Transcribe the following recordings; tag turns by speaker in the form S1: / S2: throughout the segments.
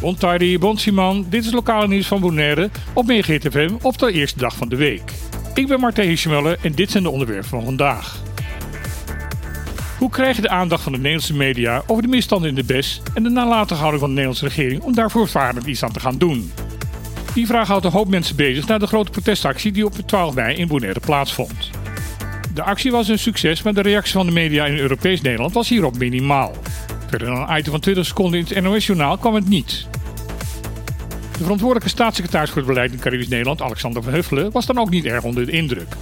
S1: Bon tardi, bon Simon. Dit is lokale nieuws van Bonaire op Megahit FM op de eerste dag van de week. Ik ben Martijn Hischemuller en dit zijn de onderwerpen van vandaag. Hoe krijg je de aandacht van de Nederlandse media over de misstanden in de BES en de nalatige houding van de Nederlandse regering om daar voortvarend iets aan te gaan doen? Die vraag houdt een hoop mensen bezig na de grote protestactie die op 12 mei in Bonaire plaatsvond. De actie was een succes, maar de reactie van de media in Europees Nederland was hierop minimaal. Verder dan een item van 20 seconden in het NOS-journaal kwam het niet. De verantwoordelijke staatssecretaris voor het beleid in Caribisch Nederland, Alexander van Huffelen, was dan ook niet erg onder de indruk.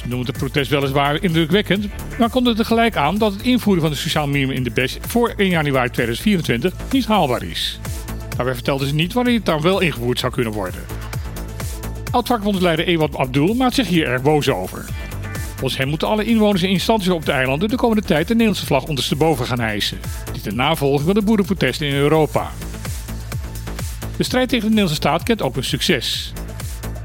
S1: Ze noemde het protest weliswaar indrukwekkend, maar kon er tegelijk aan dat het invoeren van de sociaal minimum in de BES voor 1 januari 2024 niet haalbaar is. Daarbij vertelde ze niet wanneer het dan wel ingevoerd zou kunnen worden. Oud-vakbondsleider Ewad Abdul maakt zich hier erg boos over. Volgens hem moeten alle inwoners en instanties op de eilanden de komende tijd de Nederlandse vlag ondersteboven gaan hijsen. Dit in navolging van de boerenprotesten in Europa. De strijd tegen de Nederlandse staat kent ook een succes.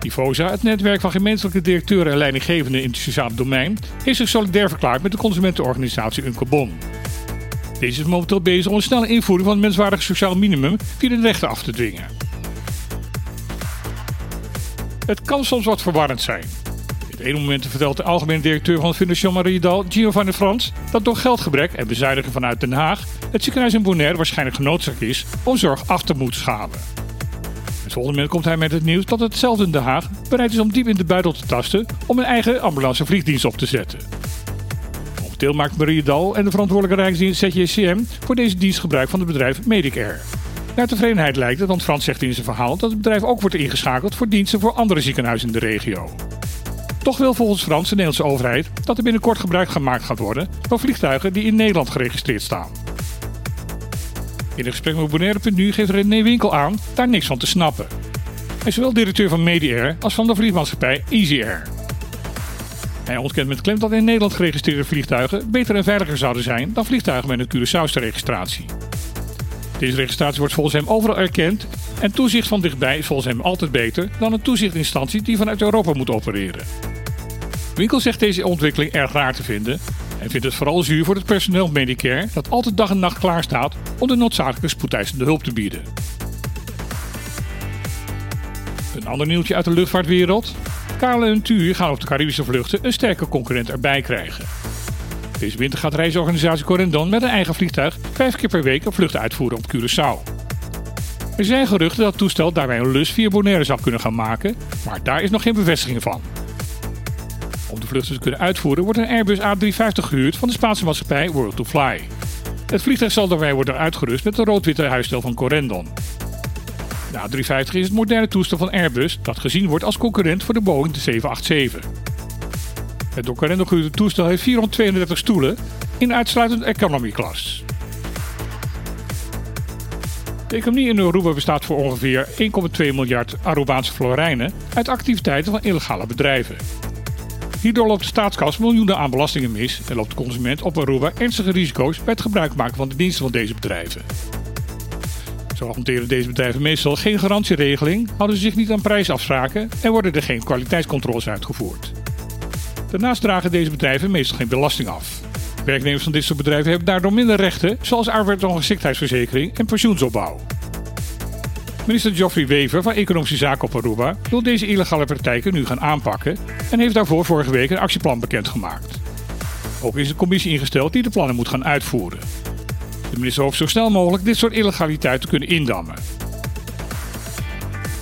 S1: Ivosa, het netwerk van gemeentelijke directeuren en leidinggevenden in het sociale domein, heeft zich solidair verklaard met de consumentenorganisatie Uncobon. Deze is momenteel bezig om een snelle invoering van het menswaardige sociaal minimum via de rechten af te dwingen. Het kan soms wat verwarrend zijn. Het ene moment vertelt de algemene directeur van het Financieel Mariedal, Giovanni Frans, dat door geldgebrek en bezuinigen vanuit Den Haag het ziekenhuis in Bonaire waarschijnlijk genoodzaakt is om zorg af te moeten schalen. Het volgende moment komt hij met het nieuws dat hetzelfde in Den Haag bereid is om diep in de buidel te tasten om een eigen ambulance vliegdienst op te zetten. Momenteel maakt Mariedal en de verantwoordelijke rijksdienst ZJCM voor deze dienst gebruik van het bedrijf Medicair. Naar tevredenheid lijkt het, want Frans zegt in zijn verhaal dat het bedrijf ook wordt ingeschakeld voor diensten voor andere ziekenhuizen in de regio. Toch wil volgens Frans de Nederlandse overheid dat er binnenkort gebruik gemaakt gaat worden van vliegtuigen die in Nederland geregistreerd staan. In een gesprek met Bonaire.nu geeft René Winkel aan daar niks van te snappen. Hij is zowel directeur van Mediair als van de vliegmaatschappij Easy Air. Hij ontkent met klem dat in Nederland geregistreerde vliegtuigen beter en veiliger zouden zijn dan vliegtuigen met een Curaçaose registratie. Deze registratie wordt volgens hem overal erkend en toezicht van dichtbij is volgens hem altijd beter dan een toezichtinstantie die vanuit Europa moet opereren. Winkel zegt deze ontwikkeling erg raar te vinden en vindt het vooral zuur voor het personeel Medicare dat altijd dag en nacht klaar staat om de noodzakelijke spoedeisende hulp te bieden. Een ander nieuwtje uit de luchtvaartwereld. KLM en TUI gaan op de Caribische vluchten een sterke concurrent erbij krijgen. Deze winter gaat reisorganisatie Corendon met een eigen vliegtuig vijf keer per week een vlucht uitvoeren op Curaçao. Er zijn geruchten dat het toestel daarbij een lus via Bonaire zou kunnen gaan maken, maar daar is nog geen bevestiging van. Om de vluchten te kunnen uitvoeren wordt een Airbus A350 gehuurd van de Spaanse maatschappij World to Fly. Het vliegtuig zal daarbij worden uitgerust met de rood-witte huisstijl van Corendon. De A350 is het moderne toestel van Airbus dat gezien wordt als concurrent voor de Boeing 787. Het door toestel heeft 432 stoelen in uitsluitend economy class. De economie in Aruba bestaat voor ongeveer 1,2 miljard Arubaanse florijnen uit activiteiten van illegale bedrijven. Hierdoor loopt de staatskas miljoenen aan belastingen mis en loopt de consument op Aruba ernstige risico's bij het gebruik maken van de diensten van deze bedrijven. Zo hanteren deze bedrijven meestal geen garantieregeling, houden ze zich niet aan prijsafspraken en worden er geen kwaliteitscontroles uitgevoerd. Daarnaast dragen deze bedrijven meestal geen belasting af. Werknemers van dit soort bedrijven hebben daardoor minder rechten, zoals arbeidsongeschiktheidsverzekering en pensioensopbouw. Minister Geoffrey Wever van Economische Zaken op Aruba wil deze illegale praktijken nu gaan aanpakken en heeft daarvoor vorige week een actieplan bekendgemaakt. Ook is een commissie ingesteld die de plannen moet gaan uitvoeren. De minister hoopt zo snel mogelijk dit soort illegaliteit te kunnen indammen.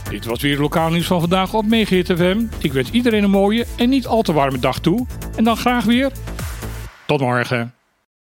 S1: Dit was weer het lokaal nieuws van vandaag op Megahit FM. Ik wens iedereen een mooie en niet al te warme dag toe. En dan graag weer. Tot morgen.